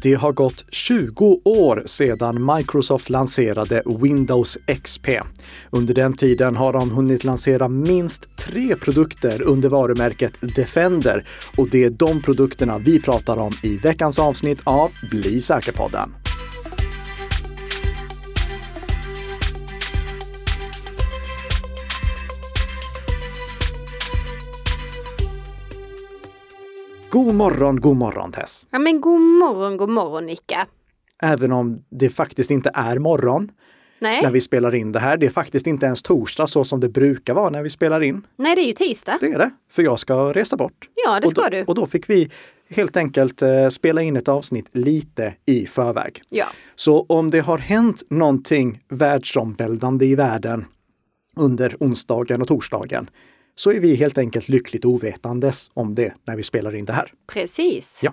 Det har gått 20 år sedan Microsoft lanserade Windows XP. Under den tiden har de hunnit lansera minst tre produkter under varumärket Defender och det är de produkterna vi pratar om i veckans avsnitt av Bli säker-podden. God morgon, god morgon Tess! Ja men god morgon, god morgon Nicka! Även om det faktiskt inte är morgon Nej. när vi spelar in det här. Det är faktiskt inte ens torsdag så som det brukar vara när vi spelar in. Nej, det är ju tisdag. Det är det, för jag ska resa bort. Ja, det och ska då, du. Och då fick vi helt enkelt eh, spela in ett avsnitt lite i förväg. Ja. Så om det har hänt någonting världsomvälvande i världen under onsdagen och torsdagen så är vi helt enkelt lyckligt ovetandes om det när vi spelar in det här. Precis. Ja.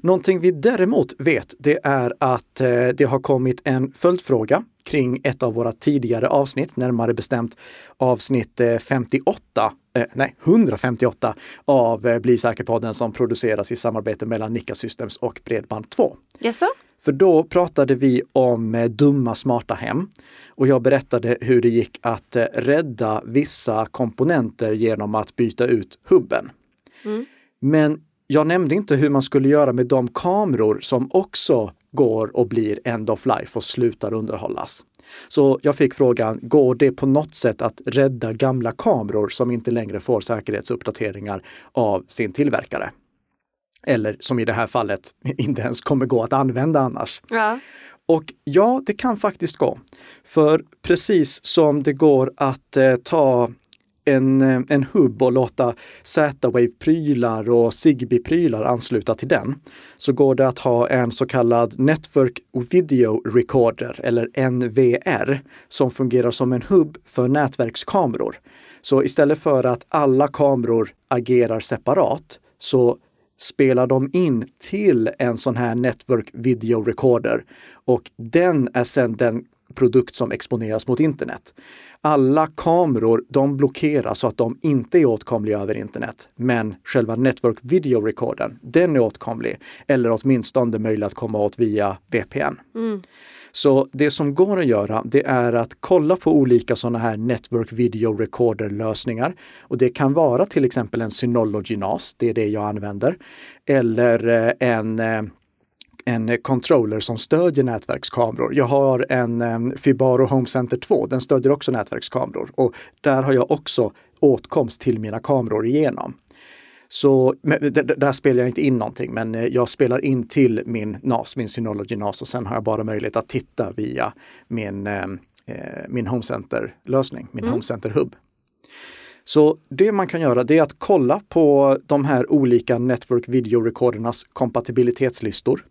Någonting vi däremot vet, det är att eh, det har kommit en följdfråga kring ett av våra tidigare avsnitt, närmare bestämt avsnitt eh, 58, eh, nej 158 av eh, Bli säker-podden som produceras i samarbete mellan Nika Systems och Bredband2. Jaså? För då pratade vi om eh, dumma smarta hem och jag berättade hur det gick att eh, rädda vissa komponenter genom att byta ut hubben. Mm. Men jag nämnde inte hur man skulle göra med de kameror som också går och blir end of life och slutar underhållas. Så jag fick frågan, går det på något sätt att rädda gamla kameror som inte längre får säkerhetsuppdateringar av sin tillverkare? Eller som i det här fallet inte ens kommer gå att använda annars. Ja. Och ja, det kan faktiskt gå. För precis som det går att eh, ta en, eh, en hubb och låta Z-Wave-prylar och Zigbee-prylar ansluta till den, så går det att ha en så kallad Network Video Recorder, eller NVR, som fungerar som en hubb för nätverkskameror. Så istället för att alla kameror agerar separat, så spelar de in till en sån här Network Video Recorder och den är sedan den produkt som exponeras mot internet. Alla kameror, de blockeras så att de inte är åtkomliga över internet. Men själva Network Video Recordern, den är åtkomlig. Eller åtminstone möjlig att komma åt via VPN. Mm. Så det som går att göra, det är att kolla på olika sådana här Network Video Recorder lösningar. Och det kan vara till exempel en Synology NAS, det är det jag använder. Eller eh, en eh, en controller som stödjer nätverkskameror. Jag har en Fibaro Home Center 2, den stödjer också nätverkskameror och där har jag också åtkomst till mina kameror igenom. Så där, spelar jag inte in någonting, men eh, jag spelar in till min NAS, min Synology NAS och sen har jag bara möjlighet att titta via min, eh, min Home Center-lösning, min Mm. Home Center-hubb. Så det man kan göra det är att kolla på de här olika Network Video Recordernas kompatibilitetslistor.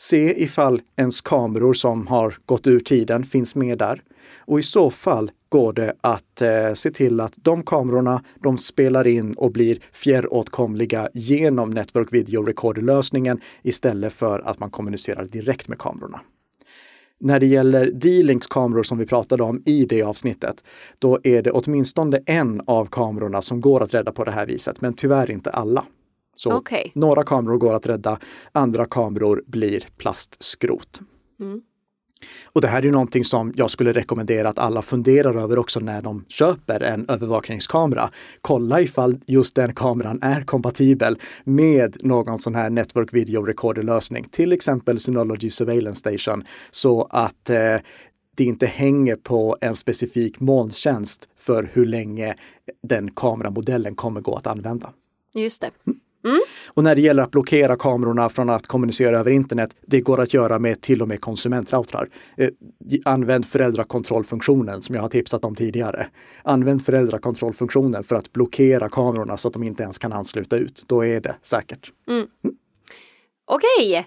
Se ifall ens kameror som har gått ur tiden finns med där. Och i så fall går det att eh, se till att de kamerorna, de spelar in och blir fjärråtkomliga genom Network Video Recorder-lösningen istället för att man kommunicerar direkt med kamerorna. När det gäller D-Links kameror som vi pratade om i det avsnittet, då är det åtminstone en av kamerorna som går att rädda på det här viset, men tyvärr inte alla. Så Okej. några kameror går att rädda, andra kameror blir plastskrot. Mm. Och det här är ju någonting som jag skulle rekommendera att alla funderar över också när de köper en övervakningskamera. Kolla ifall just den kameran är kompatibel med någon sån här Network Video Recorder lösning, till exempel Synology Surveillance Station, så att eh, det inte hänger på en specifik molntjänst för hur länge den kameramodellen kommer gå att använda. Just det. Och när det gäller att blockera kamerorna från att kommunicera över internet, det går att göra med till och med konsumentroutrar. Eh, använd föräldrakontrollfunktionen som jag har tipsat om tidigare. Använd föräldrakontrollfunktionen för att blockera kamerorna så att de inte ens kan ansluta ut. Då är det säkert. Okej.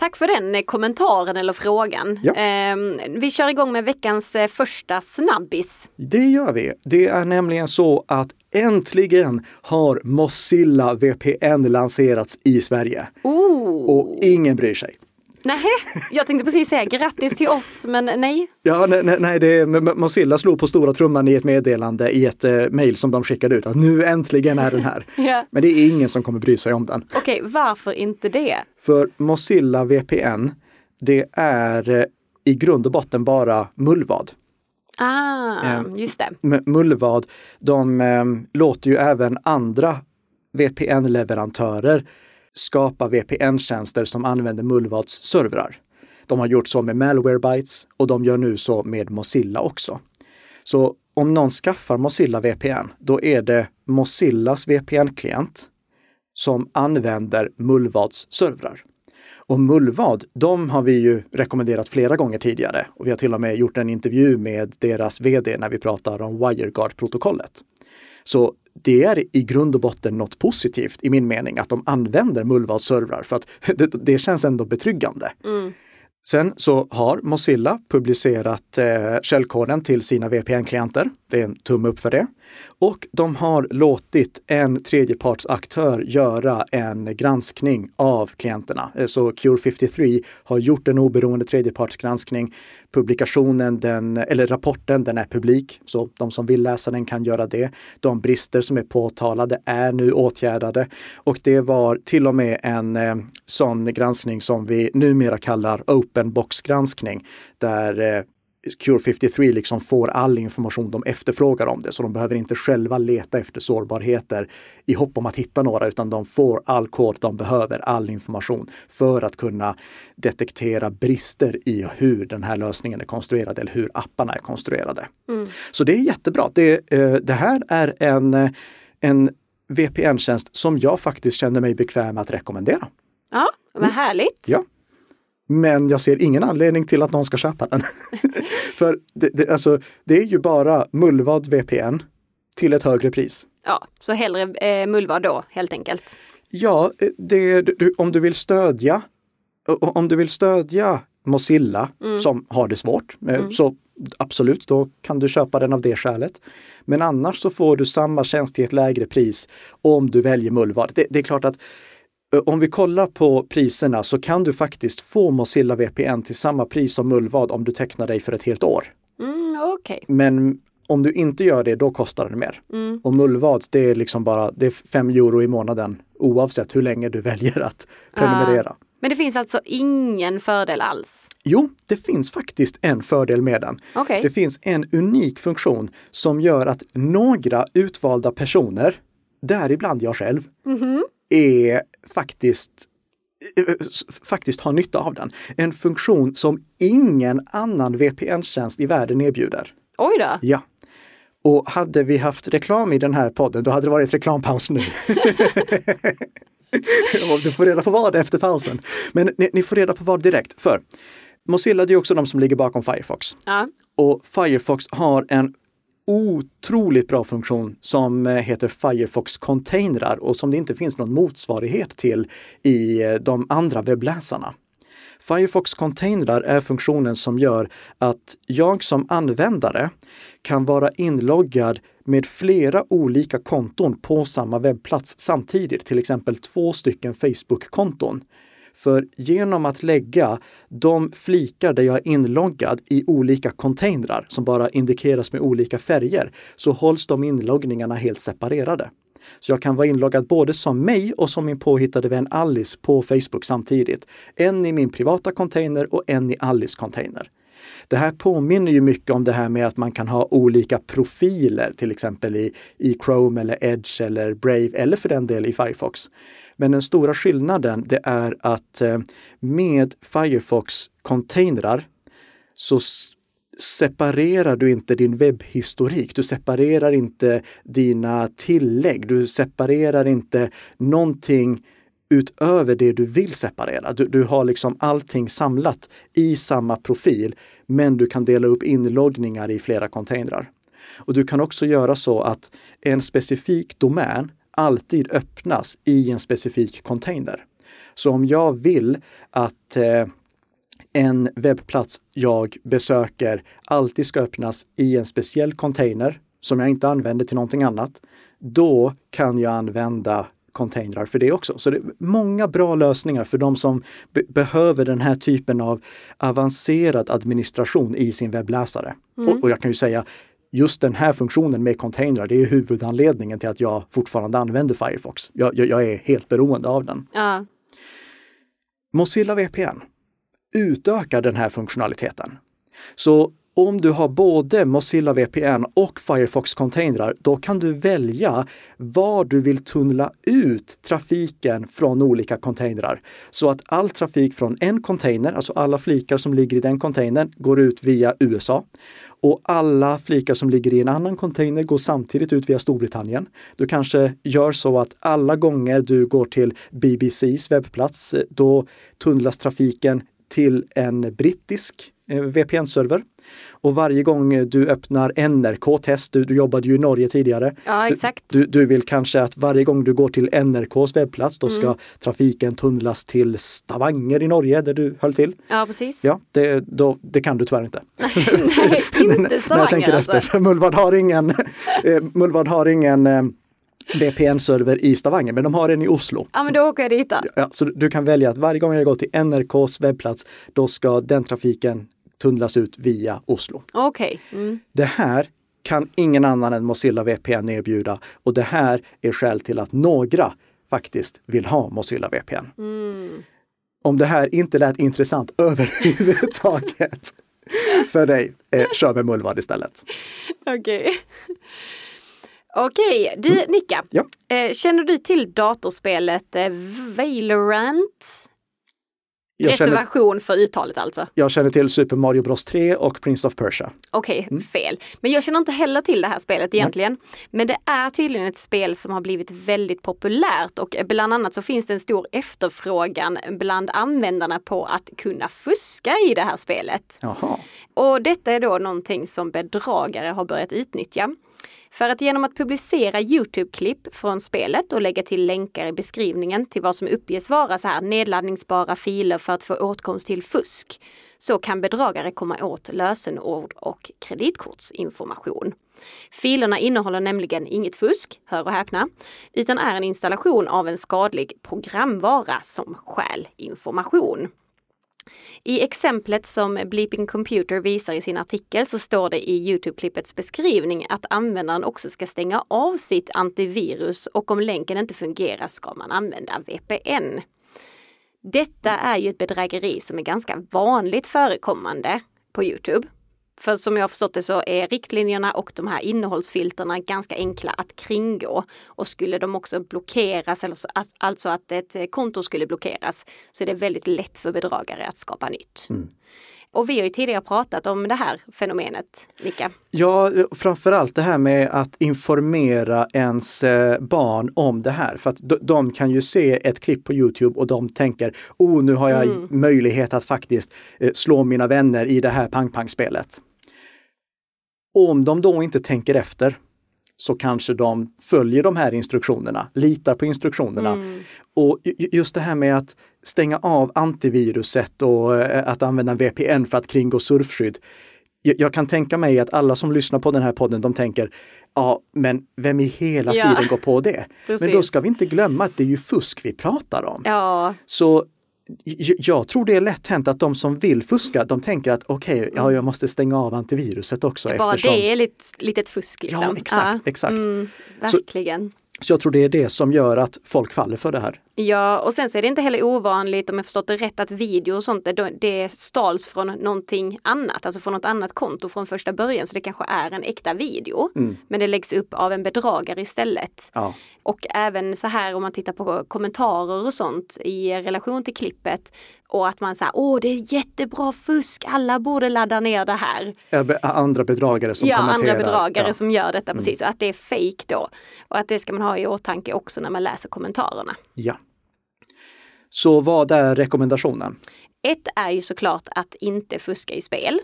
Tack för den eh, kommentaren eller frågan. Ja. Ehm, vi kör igång med veckans eh, första snabbis. Det gör vi. Det är nämligen så att äntligen har Mozilla VPN lanserats i Sverige. Oh. Och ingen bryr sig. Nej, jag tänkte precis säga grattis till oss, men nej. Ja, nej, nej, nej det Mozilla slog på stora trumman i ett meddelande i ett eh, mejl som de skickade ut. Att nu äntligen är den här. Ja. Men det är ingen som kommer bry sig om den. Okej, varför inte det? För Mozilla VPN, det är eh, i grund och botten bara mullvad. Ah, Ehm, just det. Mullvad, de eh, låter ju även andra VPN-leverantörer skapa VPN-tjänster som använder Mullvads servrar. De har gjort så med Malwarebytes och de gör nu så med Mozilla också. Så om någon skaffar Mozilla VPN, då är det Mozillas VPN-klient som använder Mullvads servrar. Och Mullvad, de har vi ju rekommenderat flera gånger tidigare och vi har till och med gjort en intervju med deras vd när vi pratar om WireGuard-protokollet. Så det är i grund och botten något positivt i min mening att de använder Mullvads servrar för att det, det känns ändå betryggande. Mm. Sen så har Mozilla publicerat eh, källkoden till sina VPN-klienter. Det är en tumme upp för det. Och de har låtit en tredjepartsaktör göra en granskning av klienterna. Eh, så Cure53 har gjort en oberoende tredjepartsgranskning. Publikationen, den, eller rapporten, den är publik, så de som vill läsa den kan göra det. De brister som är påtalade är nu åtgärdade och det var till och med en eh, sån granskning som vi numera kallar open box granskning där eh, Cure 53 liksom får all information de efterfrågar om det, så de behöver inte själva leta efter sårbarheter i hopp om att hitta några, utan de får all kod de behöver, all information för att kunna detektera brister i hur den här lösningen är konstruerad eller hur apparna är konstruerade. Så det är jättebra. Det, eh, det här är en, en VPN-tjänst som jag faktiskt känner mig bekväm att rekommendera. Ja, vad härligt. Ja. Men jag ser ingen anledning till att någon ska köpa den. För det, det, alltså, det är ju bara mullvad VPN till ett högre pris. Ja, så hellre eh, mullvad då, helt enkelt. Ja, det, du, om du vill stödja om du vill stödja Mozilla som har det svårt, eh, så absolut, då kan du köpa den av det skälet. Men annars så får du samma tjänst till ett lägre pris om du väljer mullvad. Det, det är klart att eh, om vi kollar på priserna så kan du faktiskt få Mozilla VPN till samma pris som mullvad om du tecknar dig för ett helt år. Mm, Okej. Men om du inte gör det, då kostar det mer. Och mullvad, det är liksom bara det är 5 euro i månaden oavsett hur länge du väljer att prenumerera. Men det finns alltså ingen fördel alls? Jo, det finns faktiskt en fördel med den. Okej. Det finns en unik funktion som gör att några utvalda personer, däribland jag själv, är faktiskt eh, s- faktiskt har nytta av den. En funktion som ingen annan VPN-tjänst i världen erbjuder. Oj då. Ja. Och hade vi haft reklam i den här podden, då hade det varit reklampaus nu. Du får reda på vad efter pausen. Men ni, ni får reda på vad direkt, för Mozilla det är också de som ligger bakom Firefox. Ja. Och Firefox har en otroligt bra funktion som eh, heter Firefox containrar och som det inte finns någon motsvarighet till i eh, de andra webbläsarna. Firefox containrar är funktionen som gör att jag som användare kan vara inloggad med flera olika konton på samma webbplats samtidigt, till exempel två stycken Facebook-konton. För genom att lägga de flikar där jag är inloggad i olika containrar som bara indikeras med olika färger så hålls de inloggningarna helt separerade. Så jag kan vara inloggad både som mig och som min påhittade vän Alice på Facebook samtidigt. En i min privata container och en i Alice container. Det här påminner ju mycket om det här med att man kan ha olika profiler, till exempel i, i Chrome eller Edge eller Brave eller för den del i Firefox. Men den stora skillnaden det är att eh, med Firefox containrar så separerar du inte din webbhistorik. Du separerar inte dina tillägg. Du separerar inte någonting utöver det du vill separera. Du, du har liksom allting samlat i samma profil, men du kan dela upp inloggningar i flera containrar. Och du kan också göra så att en specifik domän alltid öppnas i en specifik container. Så om jag vill att eh, en webbplats jag besöker alltid ska öppnas i en speciell container som jag inte använder till någonting annat, då kan jag använda containrar för det också. Så det är många bra lösningar för de som be behöver den här typen av avancerad administration i sin webbläsare. Mm. Och, och, jag kan ju säga, just den här funktionen med containrar, det är huvudanledningen till att jag fortfarande använder Firefox. Jag, jag, jag är helt beroende av den. Ja. Mozilla VPN utökar den här funktionaliteten. Så om du har både Mozilla VPN och Firefox containrar, då kan du välja var du vill tunnla ut trafiken från olika containrar. Så att all trafik från en container, alltså alla flikar som ligger i den containern, går ut via USA. Och alla flikar som ligger i en annan container går samtidigt ut via Storbritannien. Du kanske gör så att alla gånger du går till BBCs webbplats, eh, då tunnlas trafiken till en brittisk VPN-server. Och varje gång du öppnar NRK-test, du, du jobbade ju i Norge tidigare. Ja, exakt. Du, du vill kanske att varje gång du går till NRKs webbplats, då ska Mm. trafiken tunnlas till Stavanger i Norge, där du höll till. Ja, precis. Ja, det, då, det kan du tyvärr inte. Nej, inte När jag Stavanger tänker alltså. efter, för Mullvad har ingen, eh, Mullvad har ingen eh, VPN-server i Stavanger, men de har en i Oslo. Ja, men då åker jag dit då. Ja, så du kan välja att varje gång jag går till NRKs webbplats, då ska den trafiken tunnlas ut via Oslo. Okej. Mm. Det här kan ingen annan än Mozilla VPN erbjuda och det här är skäl till att några faktiskt vill ha Mozilla VPN. Mm. Om det här inte lät intressant överhuvudtaget för dig, eh, kör med Mullvad istället. Okej. Okej, du Nicka. Mm. Ja. Eh, känner du till datorspelet eh, Valorant? Jag känner, Reservation för uttalet alltså. jag känner till Super Mario Bros 3 och Prince of Persia. Okej, Mm. fel. Men jag känner inte heller till det här spelet egentligen. Men det är tydligen ett spel som har blivit väldigt populärt och bland annat så finns det en stor efterfrågan bland användarna på att kunna fuska i det här spelet. Jaha. Och detta är då någonting som bedragare har börjat utnyttja. För att genom att publicera Youtube-klipp från spelet och lägga till länkar i beskrivningen till vad som uppges vara så här nedladdningsbara filer för att få åtkomst till fusk, så kan bedragare komma åt lösenord och kreditkortsinformation. Filerna innehåller nämligen inget fusk, hör och häpna, utan är en installation av en skadlig programvara som stjäl information. I exemplet som Bleeping Computer visar i sin artikel så står det i Youtube-klippets beskrivning att användaren också ska stänga av sitt antivirus och om länken inte fungerar ska man använda VPN. Detta är ju ett bedrägeri som är ganska vanligt förekommande på Youtube. För som jag har förstått det så är riktlinjerna och de här innehållsfilterna ganska enkla att kringgå. Och skulle de också blockeras, alltså att ett konto skulle blockeras, så är det väldigt lätt för bedragare att skapa nytt. Och vi har ju tidigare pratat om det här fenomenet, Mika. Ja, framförallt det här med att informera ens eh, barn om det här. För att de, de kan ju se ett klipp på Youtube och de tänker, oh nu har jag Mm. möjlighet att faktiskt eh, slå mina vänner i det här pang-pang-spelet. Om de då inte tänker efter så kanske de följer de här instruktionerna, litar på instruktionerna. Mm. Och ju- just det här med att stänga av antiviruset och eh, att använda VPN för att kringgå surfskydd. Jag, kan tänka mig att alla som lyssnar på den här podden, de tänker, ja, men vem i hela Ja. tiden går på det? Men då Precis. ska vi inte glömma att det är ju fusk vi pratar om. Ja, Så jag tror det är lätt hänt att de som vill fuska, de tänker att okej, ja, jag måste stänga av antiviruset också. bara eftersom... det är lite, litet fusk. Liksom. Ja, exakt, exakt. Mm, Så- verkligen. Så jag tror det är det som gör att folk faller för det här. Ja, och sen så är det inte heller ovanligt, om jag förstått det rätt, att video och sånt, det, stals från någonting annat, alltså från något annat konto från första början, så det kanske är en äkta video. Mm. Men det läggs upp av en bedragare istället. Ja. Och även så här om man tittar på kommentarer och sånt i relation till klippet och att man säger åh det är jättebra fusk, alla borde ladda ner det här. Andra bedragare som ja, kommenterar. andra bedragare Ja. som gör detta precis och att det är fake då. Och att det ska man ha i åtanke också när man läser kommentarerna. ja. Så vad är rekommendationen? Ett är ju såklart att inte fuska i spel.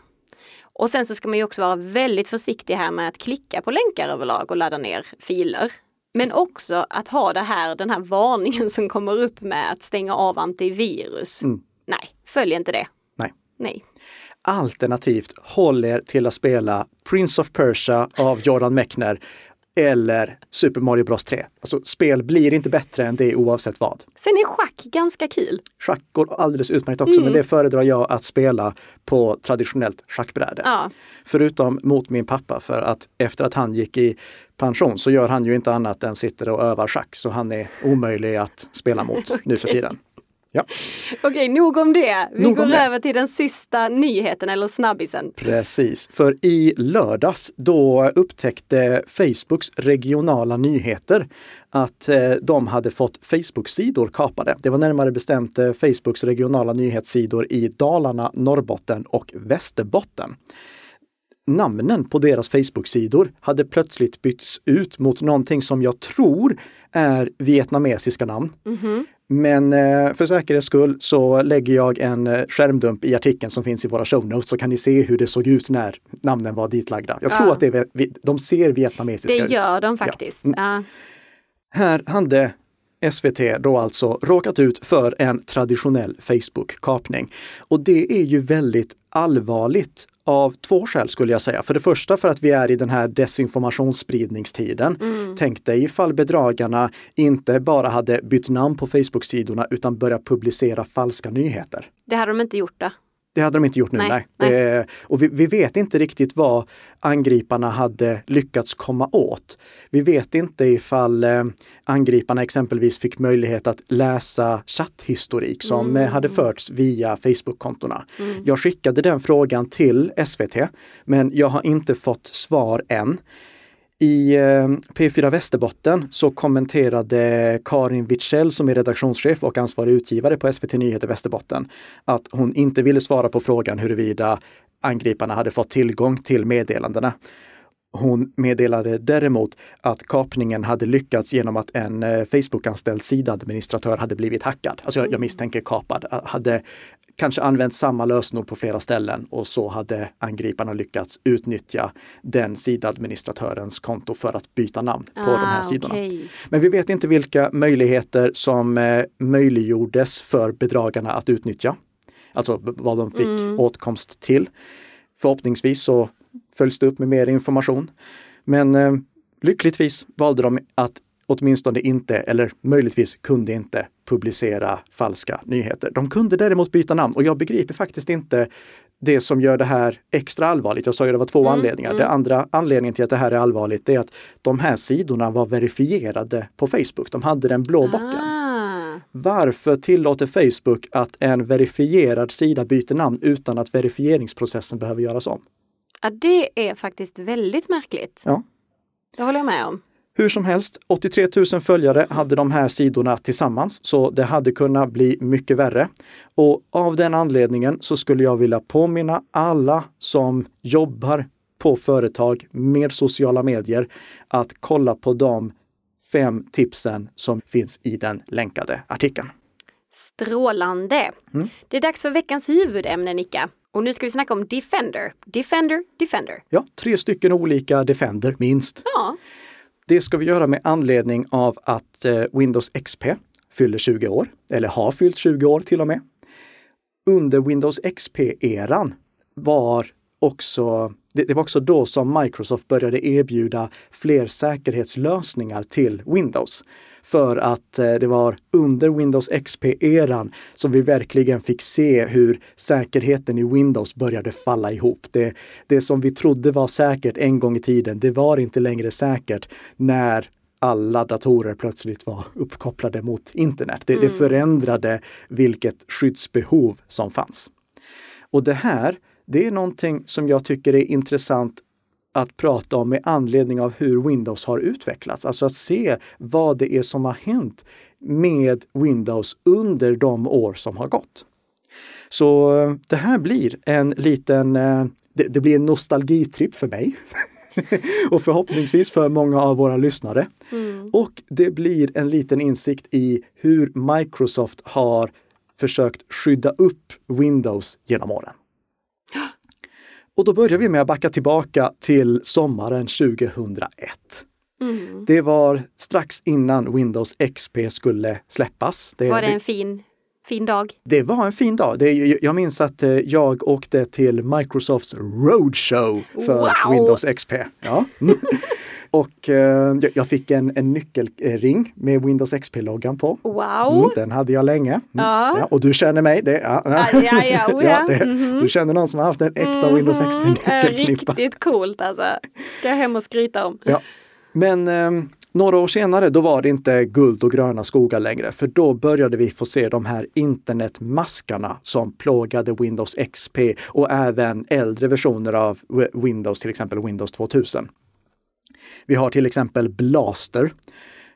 Och sen så ska man ju också vara väldigt försiktig här med att klicka på länkar överlag och ladda ner filer. Men också att ha det här, den här varningen som kommer upp med att stänga av antivirus. Mm. Nej, följ inte det. Nej. Nej. Alternativt håll er till att spela Prince of Persia av Jordan Mechner. Eller Super Mario Bros 3. Alltså spel blir inte bättre än det oavsett vad. Sen är schack ganska kul. Schack går alldeles utmärkt också, mm. men det föredrar jag att spela på traditionellt schackbräde. Ja. Förutom mot min pappa, för att efter att han gick i pension så gör han ju inte annat än sitter och övar schack, så han är omöjlig att spela mot okay. nu för tiden. Ja. Okej, nog om det. Vi nog går över till den sista nyheten eller snabbisen. Precis, för i lördags då upptäckte Facebooks regionala nyheter att eh, de hade fått Facebook-sidor kapade. Det var närmare bestämt eh, Facebooks regionala nyhetssidor i Dalarna, Norrbotten och Västerbotten namnen på deras Facebook-sidor hade plötsligt bytts ut mot någonting som jag tror är vietnamesiska namn. Mm -hmm. Men eh, för säkerhets skull så lägger jag en eh, skärmdump i artikeln som finns i våra show notes så kan ni se hur det såg ut när namnen var ditlagda. Jag tror ja. att det de ser vietnamesiska ut. Det gör de faktiskt. Ja. Mm. Ja. Här hade SVT då alltså råkat ut för en traditionell Facebook-kapning. Och det är ju väldigt allvarligt av två skäl skulle jag säga. För det första för att vi är i den här desinformationsspridningstiden. Mm. Tänk dig ifall bedragarna inte bara hade bytt namn på Facebook-sidorna utan börjat publicera falska nyheter. Det hade de inte gjort då? Det hade de inte gjort nu, nej. nej. Det, och vi, vi, vet inte riktigt vad angriparna hade lyckats komma åt. Vi vet inte ifall eh, angriparna exempelvis fick möjlighet att läsa chatthistorik som mm. hade förts via Facebook-kontona. Mm. Jag skickade den frågan till SVT, men jag har inte fått svar än. I eh, P4 Västerbotten så kommenterade Karin Witzell som är redaktionschef och ansvarig utgivare på SVT Nyheter Västerbotten att hon inte ville svara på frågan huruvida angriparna hade fått tillgång till meddelandena. Hon meddelade däremot att kapningen hade lyckats genom att en eh, Facebook-anställd sidadministratör hade blivit hackad. Alltså jag, jag misstänker kapad, hade kanske använt samma lösenord på flera ställen och så hade angriparna lyckats utnyttja den sidadministratörens konto för att byta namn på ah, de här sidorna. Okay. Men vi vet inte vilka möjligheter som eh, möjliggjordes för bedragarna att utnyttja. Alltså vad de fick mm. åtkomst till. Förhoppningsvis så följs det upp med mer information. Men eh, lyckligtvis valde de att åtminstone inte, eller möjligtvis kunde inte, publicera falska nyheter. De kunde däremot byta namn och jag begriper faktiskt inte det som gör det här extra allvarligt. Jag sa ju det var två mm, anledningar. Mm. Det andra anledningen till att det här är allvarligt är att de här sidorna var verifierade på Facebook. De hade den blå bocken. Ah. Varför tillåter Facebook att en verifierad sida byter namn utan att verifieringsprocessen behöver göras om? Ja, det är faktiskt väldigt märkligt. Ja. Det håller jag med om. Hur som helst, 83 000 följare hade de här sidorna tillsammans, så det hade kunnat bli mycket värre. Och av den anledningen så skulle jag vilja påminna alla som jobbar på företag med sociala medier att kolla på de fem tipsen som finns i den länkade artikeln. Strålande! Mm. Det är dags för veckans huvudämne, Nicka. Och nu ska vi snacka om Defender. Defender, Defender. Ja, tre stycken olika Defender minst. Ja. Det ska vi göra med anledning av att eh, Windows XP fyller 20 år, eller har fyllt 20 år till och med. Under Windows XP-eran var också det, det, var också då som Microsoft började erbjuda fler säkerhetslösningar till Windows. För att eh, det var under Windows XP-eran som vi verkligen fick se hur säkerheten i Windows började falla ihop. Det, det som vi trodde var säkert en gång i tiden, det var inte längre säkert när alla datorer plötsligt var uppkopplade mot internet. Det, mm. det förändrade vilket skyddsbehov som fanns. Och det här det är någonting som jag tycker är intressant att prata om med anledning av hur Windows har utvecklats. Alltså att se vad det är som har hänt med Windows under de år som har gått. Så eh, det här blir en liten, eh, det, det blir en nostalgitripp för mig. och förhoppningsvis för många av våra lyssnare. Mm. Och det blir en liten insikt i hur Microsoft har försökt skydda upp Windows genom åren. Och då börjar vi med att backa tillbaka till sommaren 2001. Mm. Det var strax innan Windows XP skulle släppas. Det, var det en fin, fin dag? Det var en fin dag. Det, jag minns att eh, jag åkte till Microsofts Roadshow för wow. Windows XP. Ja. och eh, jag fick en, en nyckelring med Windows XP-loggan på. Wow! Mm, den hade jag länge. Mm. Ja. Ja, och du känner mig. Det, ja, Ja, ja, oh, ja. det, Mhm. Du känner någon som har haft en äkta Windows Mhm. Eh, XP-nyckelknippa. Riktigt coolt alltså. Ska jag hem och skryta om. Ja. Men eh, några år senare, då var det inte guld och gröna skogar längre, för då började vi få se de här internetmaskarna som plågade Windows XP och även äldre versioner av Wi- Windows, till exempel Windows 2000. Vi har till exempel Blaster.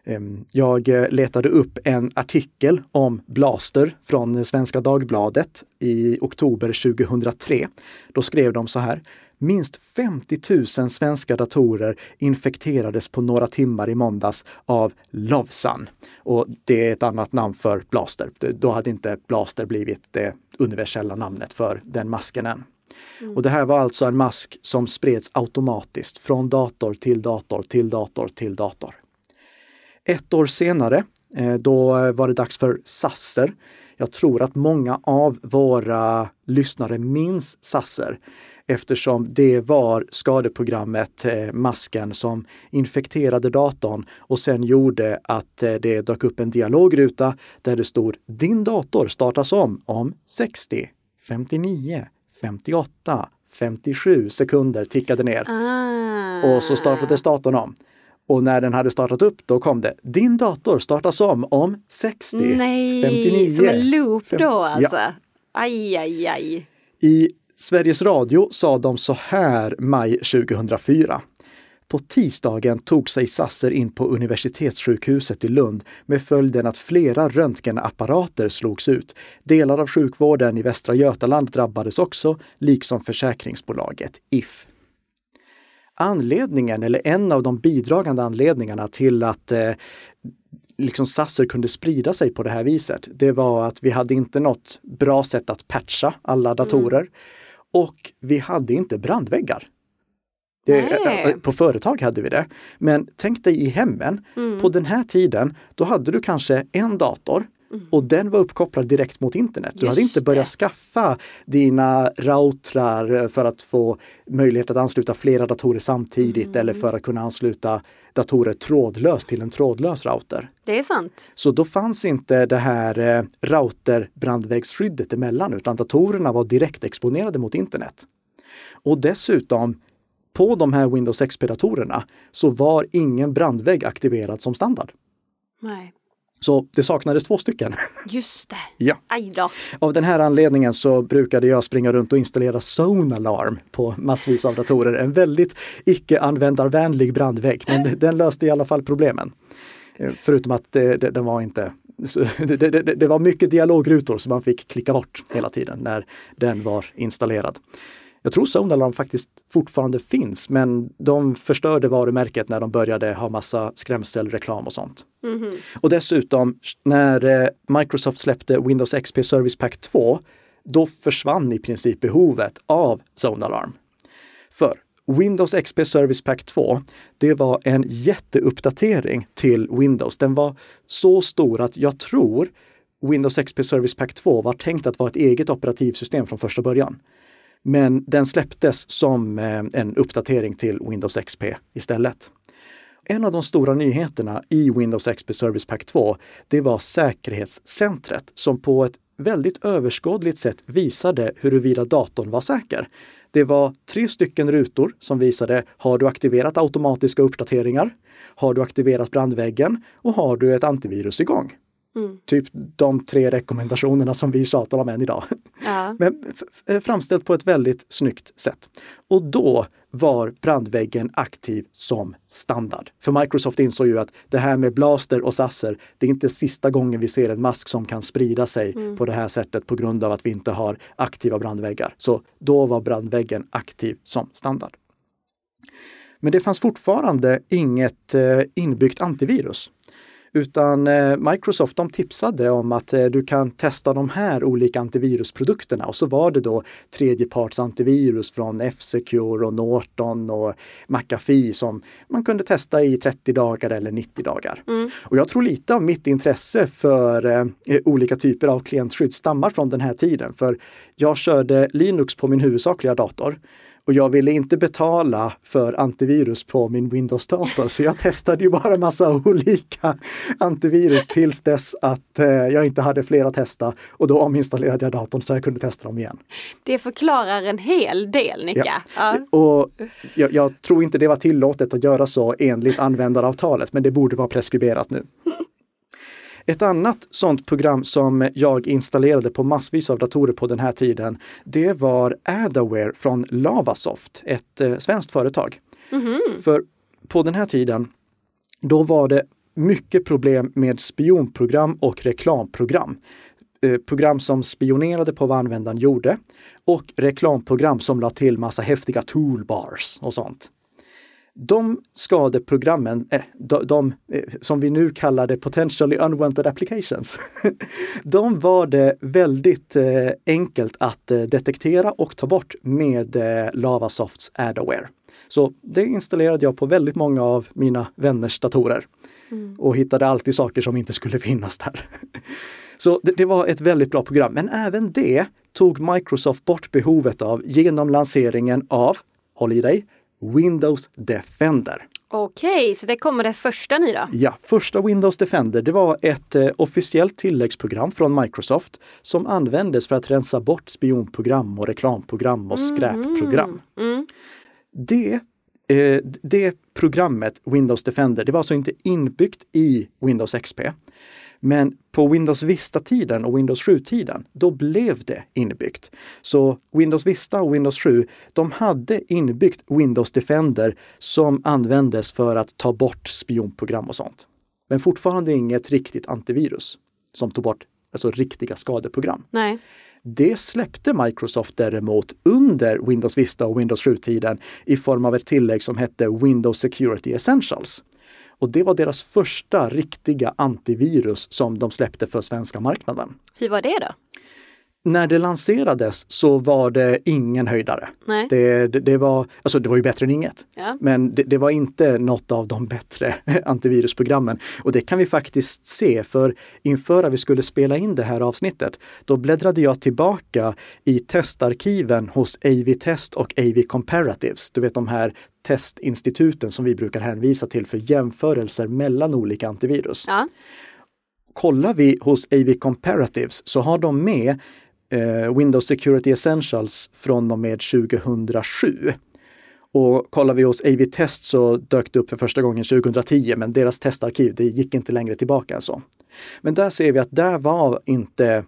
Ehm, jag eh, letade upp en artikel om Blaster från Svenska Dagbladet i oktober 2003. Då skrev de så här. Minst 50 000 svenska datorer infekterades på några timmar i måndags av Lovsan. Och det är ett annat namn för Blaster. Då hade inte Blaster blivit det universella namnet för den masken än. Och det här var alltså en mask som spreds automatiskt från dator till dator till dator till dator. Ett år senare, eh, då var det dags för Sasser. Jag tror att många av våra lyssnare minns Sasser eftersom det var skadeprogrammet eh, Masken som infekterade datorn och sen gjorde att eh, det dök upp en dialogruta där det stod Din dator startas om om 60, 59, 58, 57 sekunder tickade ner. Ah. Och så startades datorn om. Och när den hade startat upp, då kom det Din dator startas om om 60, Nej, 59. som en loop då alltså. Ja. Aj, aj, aj. I Sveriges Radio sa de så här maj 2004. På tisdagen tog sig Sasser in på universitetssjukhuset i Lund med följden att flera röntgenapparater slogs ut. Delar av sjukvården i Västra Götaland drabbades också, liksom försäkringsbolaget If. Anledningen, eller en av de bidragande anledningarna till att eh, liksom Sasser kunde sprida sig på det här viset, det var att vi hade inte något bra sätt att patcha alla datorer och vi hade inte brandväggar. Det, Nej. eh, på företag hade vi det. Men tänk dig i hemmen, Mm. på den här tiden, då hade du kanske en dator och den var uppkopplad direkt mot internet. Du hade Just inte börjat det. skaffa dina routrar för att få möjlighet att ansluta flera datorer samtidigt Mm. eller för att kunna ansluta datorer trådlöst till en trådlös router. Det är sant. Så då fanns inte det här eh, router-brandvägsskyddet emellan utan datorerna var direkt exponerade mot internet. Och dessutom, på de här Windows XP-datorerna så var ingen brandvägg aktiverad som standard. Nej. Så det saknades två stycken. Just det. Ja. Aj då. Av den här anledningen så brukade jag springa runt och installera Zone Alarm på massvis av datorer. En väldigt icke-användarvänlig brandvägg, men den löste i alla fall problemen. Eh, Förutom att det, det, den var inte det, det, det var mycket dialogrutor som man fick klicka bort hela tiden när den var installerad. Jag tror Zone Alarm faktiskt fortfarande finns, men de förstörde varumärket när de började ha massa skrämselreklam och sånt. Mhm. Och dessutom, när eh, Microsoft släppte Windows XP Service Pack 2, då försvann i princip behovet av Zone Alarm. För Windows XP Service Pack 2, det var en jätteuppdatering till Windows. Den var så stor att jag tror Windows XP Service Pack 2 var tänkt att vara ett eget operativsystem från första början. Men den släpptes som eh, en uppdatering till Windows XP istället. En av de stora nyheterna i Windows XP Service Pack 2, det var säkerhetscentret som på ett väldigt överskådligt sätt visade huruvida datorn var säker. Det var tre stycken rutor som visade, har du aktiverat automatiska uppdateringar? Har du aktiverat brandväggen? Och har du ett antivirus igång? Mm. Typ de tre rekommendationerna som vi tjatar om än idag. Ja. Men f- framställt på ett väldigt snyggt sätt. Och då var brandväggen aktiv som standard. För Microsoft insåg ju att det här med Blaster och Sasser, det är inte sista gången vi ser en mask som kan sprida sig på det här sättet på grund av att vi inte har aktiva brandväggar. Så då var brandväggen aktiv som standard. Men det fanns fortfarande inget eh, inbyggt antivirus. Utan eh, Microsoft de tipsade om att eh, du kan testa de här olika antivirusprodukterna och så var det då tredjeparts antivirus från F-Secure och Norton och McAfee som man kunde testa i 30 dagar eller 90 dagar. Mm. Och jag tror lite av mitt intresse för eh, olika typer av klientskydd stammar från den här tiden. För jag körde Linux på min huvudsakliga dator Och jag ville inte betala för antivirus på min Windows-dator, så jag testade ju bara massa olika antivirus tills dess att eh, jag inte hade fler att testa. Och då ominstallerade jag datorn så jag kunde testa dem igen. Det förklarar en hel del, Nicka. Ja. Ja. Och jag, jag tror inte det var tillåtet att göra så enligt användaravtalet, men det borde vara preskriberat nu. Ett annat sånt program som jag installerade på massvis av datorer på den här tiden, det var Adaware från Lavasoft, ett eh, svenskt företag. Mm -hmm. För på den här tiden, då var det mycket problem med spionprogram och reklamprogram. Eh, program som spionerade på vad användaren gjorde och reklamprogram som la till massa häftiga toolbars och sånt de skadeprogrammen, eh, de, de, eh, som vi nu kallar det potentially unwanted applications, de var det väldigt eh, enkelt att detektera och ta bort med Lavasofts Adaware. Så det installerade jag på väldigt många av mina vänners datorer mm. och hittade alltid saker som inte skulle finnas där. Så det, det, var ett väldigt bra program, men även det tog Microsoft bort behovet av genom lanseringen av, håll i dig, Windows Defender. Okej, så det kommer det första nu då? Ja, första Windows Defender, det var ett eh, officiellt tilläggsprogram från Microsoft som användes för att rensa bort spionprogram och reklamprogram och skräpprogram. Mm. Mm. Det, eh, det programmet, Windows Defender, det var alltså inte inbyggt i Windows XP. Men på Windows Vista-tiden och Windows 7-tiden, då blev det inbyggt. Så Windows Vista och Windows 7, de hade inbyggt Windows Defender som användes för att ta bort spionprogram och sånt. Men fortfarande inget riktigt antivirus som tog bort alltså riktiga skadeprogram. Nej. Det släppte Microsoft däremot under Windows Vista och Windows 7-tiden i form av ett tillägg som hette Windows Security Essentials. Och det var deras första riktiga antivirus som de släppte för svenska marknaden. Hur var det då? När det lanserades så var det ingen höjdare. Nej. Det, det, det, var, alltså det var ju bättre än inget. Ja. Men det, det, var inte något av de bättre antivirusprogrammen. Och det kan vi faktiskt se, för inför att vi skulle spela in det här avsnittet, då bläddrade jag tillbaka i testarkiven hos AV-test och AV Comparatives. Du vet de här testinstituten som vi brukar hänvisa till för jämförelser mellan olika antivirus. Ja kollar vi hos AV Comparatives så har de med Windows Security Essentials från och med 2007. Och kollar vi hos AV Test så dök det upp för första gången 2010, men deras testarkiv, det gick inte längre tillbaka än så. Men där ser vi att där var inte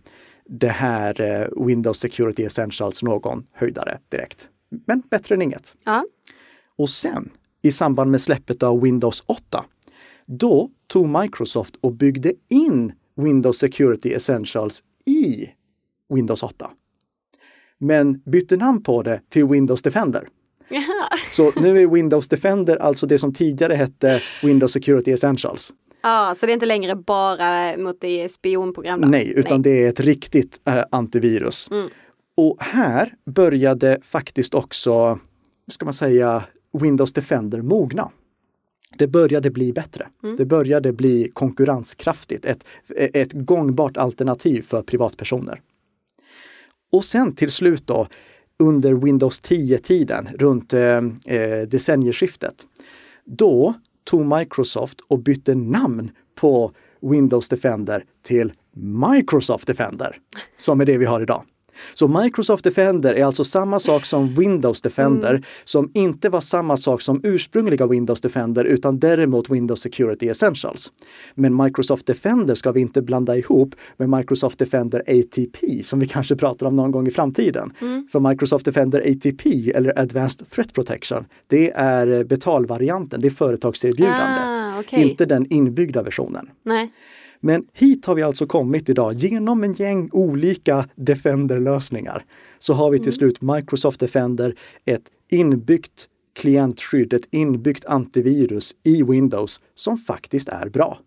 det här eh, Windows Security Essentials någon höjdare direkt. Men bättre än inget. Ja. Och sen i samband med släppet av Windows 8, då tog Microsoft och byggde in Windows Security Essentials i Windows 8. Men bytte namn på det till Windows Defender. Jaha. Så nu är Windows Defender alltså det som tidigare hette Windows Security Essentials. Ja, så det är inte längre bara mot det spionprogram? Då? Nej, utan Nej. det är ett riktigt äh, antivirus. Mm. Och här började faktiskt också, ska man säga, Windows Defender mogna det började bli bättre. Mm. Det började bli konkurrenskraftigt, ett, ett gångbart alternativ för privatpersoner. Och sen till slut då, under Windows 10-tiden, runt eh, eh, decennieskiftet, då tog Microsoft och bytte namn på Windows Defender till Microsoft Defender, som är det vi har idag. Så Microsoft Defender är alltså samma sak som Windows Defender, mm. som inte var samma sak som ursprungliga Windows Defender, utan däremot Windows Security Essentials. Men Microsoft Defender ska vi inte blanda ihop med Microsoft Defender ATP, som vi kanske pratar om någon gång i framtiden. Mm. För Microsoft Defender ATP, eller Advanced Threat Protection, det är betalvarianten, det är företagserbjudandet. Ah, okay. Inte den inbyggda versionen. Nej. Men hit har vi alltså kommit idag. Genom en gäng olika Defender-lösningar så har vi till mm. slut Microsoft Defender, ett inbyggt klientskydd, ett inbyggt antivirus i Windows som faktiskt är bra.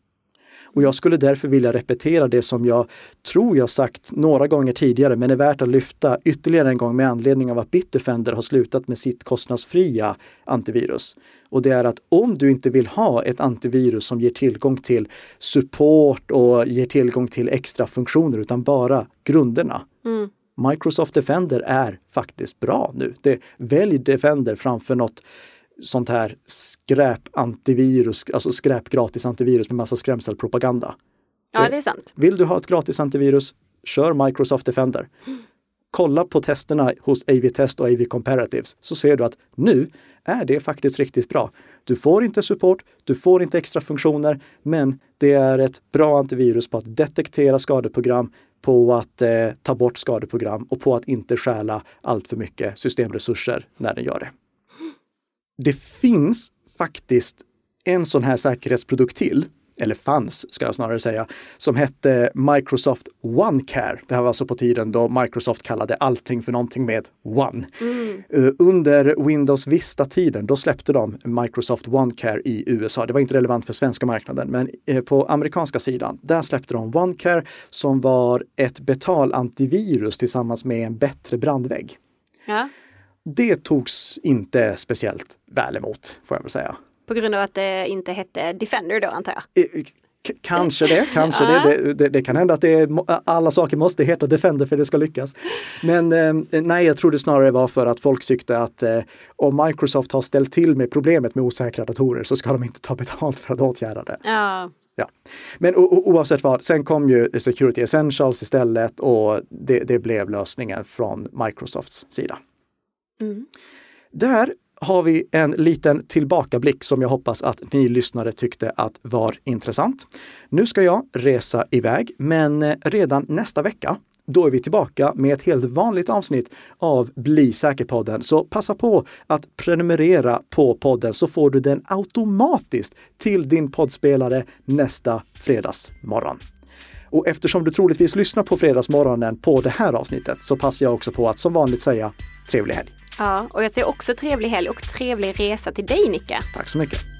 Och jag skulle därför vilja repetera det som jag tror jag sagt några gånger tidigare, men är värt att lyfta ytterligare en gång med anledning av att Bitdefender har slutat med sitt kostnadsfria antivirus. Och det är att om du inte vill ha ett antivirus som ger tillgång till support och ger tillgång till extra funktioner utan bara grunderna. Mm. Microsoft Defender är faktiskt bra nu. Det, välj Defender framför något sånt här skräp-antivirus, alltså skräp-gratis antivirus med massa skrämselpropaganda. Ja, det är sant. Vill du ha ett gratis antivirus, kör Microsoft Defender. Kolla på testerna hos AV-test och AV Comparatives så ser du att nu Äh, är det faktiskt riktigt bra. Du får inte support, du får inte extra funktioner, men det är ett bra antivirus på att detektera skadeprogram, på att eh, ta bort skadeprogram och på att inte stjäla allt för mycket systemresurser när den gör det. Det finns faktiskt en sån här säkerhetsprodukt till eller fanns ska jag snarare säga, som hette Microsoft OneCare. Det här var alltså på tiden då Microsoft kallade allting för någonting med One. Mm. Under Windows Vista-tiden, då släppte de Microsoft OneCare i USA. Det var inte relevant för svenska marknaden, men eh, på amerikanska sidan, där släppte de OneCare som var ett betalantivirus tillsammans med en bättre brandvägg. Ja. Det togs inte speciellt väl emot, får jag väl säga. På grund av att det inte hette Defender då antar jag? K kanske det, kanske ja. det. Det, det. kan hända att det är, alla saker måste heta Defender för att det ska lyckas. Men eh, nej, jag tror det snarare var för att folk tyckte att eh, om Microsoft har ställt till med problemet med osäkra datorer så ska de inte ta betalt för att åtgärda det. Ja. Ja. Men oavsett vad, sen kom ju Security Essentials istället och det, det blev lösningen från Microsofts sida. Mm. Där har vi en liten tillbakablick som jag hoppas att ni lyssnare tyckte att var intressant. Nu ska jag resa iväg, men eh, redan nästa vecka då är vi tillbaka med ett helt vanligt avsnitt av Bli säker-podden. Så passa på att prenumerera på podden så får du den automatiskt till din poddspelare nästa fredagsmorgon. Och eftersom du troligtvis lyssnar på fredagsmorgonen på det här avsnittet så passar jag också på att som vanligt säga trevlig helg. Ja, och jag säger också trevlig helg och trevlig resa till dig Nicka. Tack så mycket.